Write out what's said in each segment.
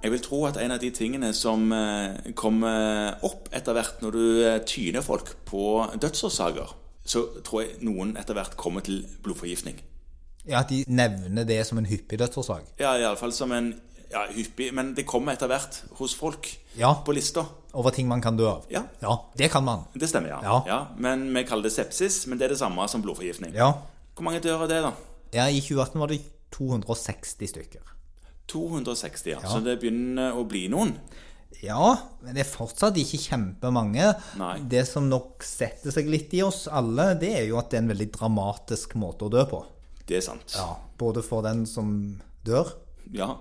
Jeg vil tro at en av de tingene som eh, kommer opp etter hvert når du eh, tyner folk på dødsårsaker, så tror jeg noen etter hvert kommer til blodforgiftning. Ja, At de nevner det som en hyppig dødsårsak. Ja, iallfall som en ja, hyppig Men det kommer etter hvert hos folk Ja. på lista. Over ting man kan dø av. Ja. ja det kan man. Det stemmer, ja. Ja. ja. Men vi kaller det sepsis, men det er det samme som blodforgiftning. Ja. Hvor mange dør av det, da? ja. I 2018 var det 260 stykker. 260, ja. Så det begynner å bli noen. Ja, men det er fortsatt ikke kjempemange. Nei. Det som nok setter seg litt i oss alle, det er jo at det er en veldig dramatisk måte å dø på. Det er sant. Ja, Både for den som dør, Ja.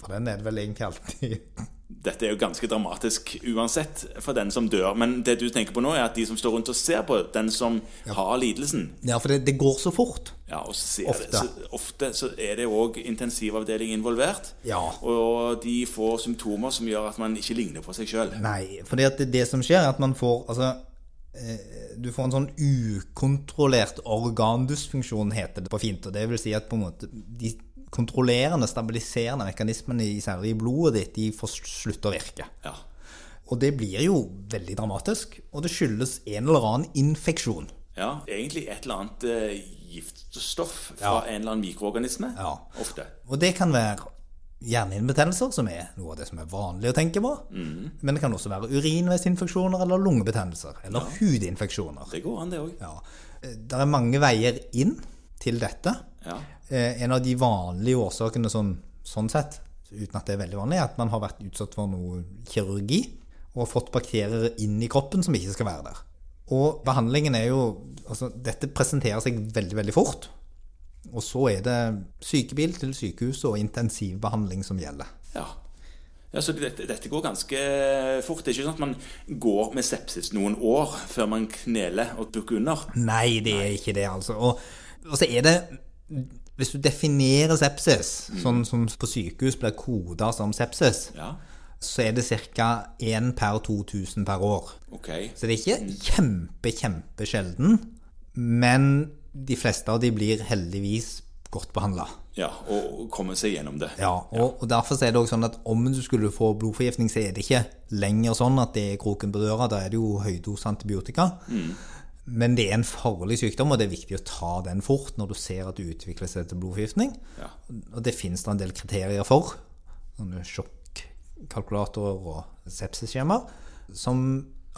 For den er det vel egentlig alltid Dette er jo ganske dramatisk uansett for den som dør. Men det du tenker på nå, er at de som står rundt og ser på den som har lidelsen Ja, for det, det går så fort. ja, og ser Ofte. Det, så, ofte så er det òg intensivavdeling involvert. Ja. Og de får symptomer som gjør at man ikke ligner på seg sjøl. Nei, for det, det som skjer, er at man får Altså, eh, du får en sånn ukontrollert organdysfunksjon, heter det på fint. Og det vil si at på en måte de kontrollerende, stabiliserende mekanismene, i- særlig i blodet ditt, de får slutte å virke. Ja. Og det blir jo veldig dramatisk, og det skyldes en eller annen infeksjon. ja. Egentlig et eller annet eh, giftstoff fra Ja. en eller annen mikroorganisme. Ja. Ofte. Og det kan være hjernehinnebetennelser, som er noe av det som er vanlig å tenke på. Men det kan også være urinveisinfeksjoner eller lungebetennelser. Eller hudinfeksjoner. Det går an, det òg. Ja. Det er mange veier inn til dette. Ja. Eh, En av de vanlige årsakene som, sånn sett, uten at det er veldig vanlig, er at man har vært utsatt for noe kirurgi og fått bakterier inn i kroppen som ikke skal være der. Og behandlingen er jo Altså, dette presenterer seg veldig, veldig fort. Og så er det sykebil til sykehuset og intensivbehandling som gjelder. Ja. ja så dette, dette går ganske fort. Det er ikke sånn at man går med sepsis noen år før man kneler og bukker under. Nei, det er ikke det, altså. Og, og så er det Hvis du definerer sepsis, sånn som på sykehus blir koda som sepsis, Ja, så er det ca. 1 per 2000 per år. Okay. Så det er ikke kjempe, kjempesjelden, men de fleste av de blir heldigvis godt behandla. Ja, og komme seg gjennom det. Ja, og, og derfor er det også sånn at om du skulle få blodforgiftning, så er det ikke lenger sånn at det er kroken på døra. Da er det jo høydose antibiotika. Men det er en farlig sykdom, og det er viktig å ta den fort når du ser at det utvikler seg til blodforgiftning. Ja. Og det finnes det en del kriterier for. Sånne sjokkalkulatorer og sepsisskjemaer. Som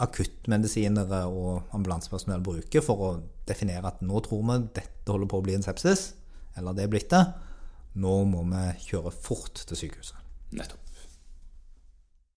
akuttmedisinere og ambulansepersonell bruker for å definere at nå tror vi dette holder på å bli en sepsis, eller det er blitt det. Nå må vi kjøre fort til sykehuset. Nettopp.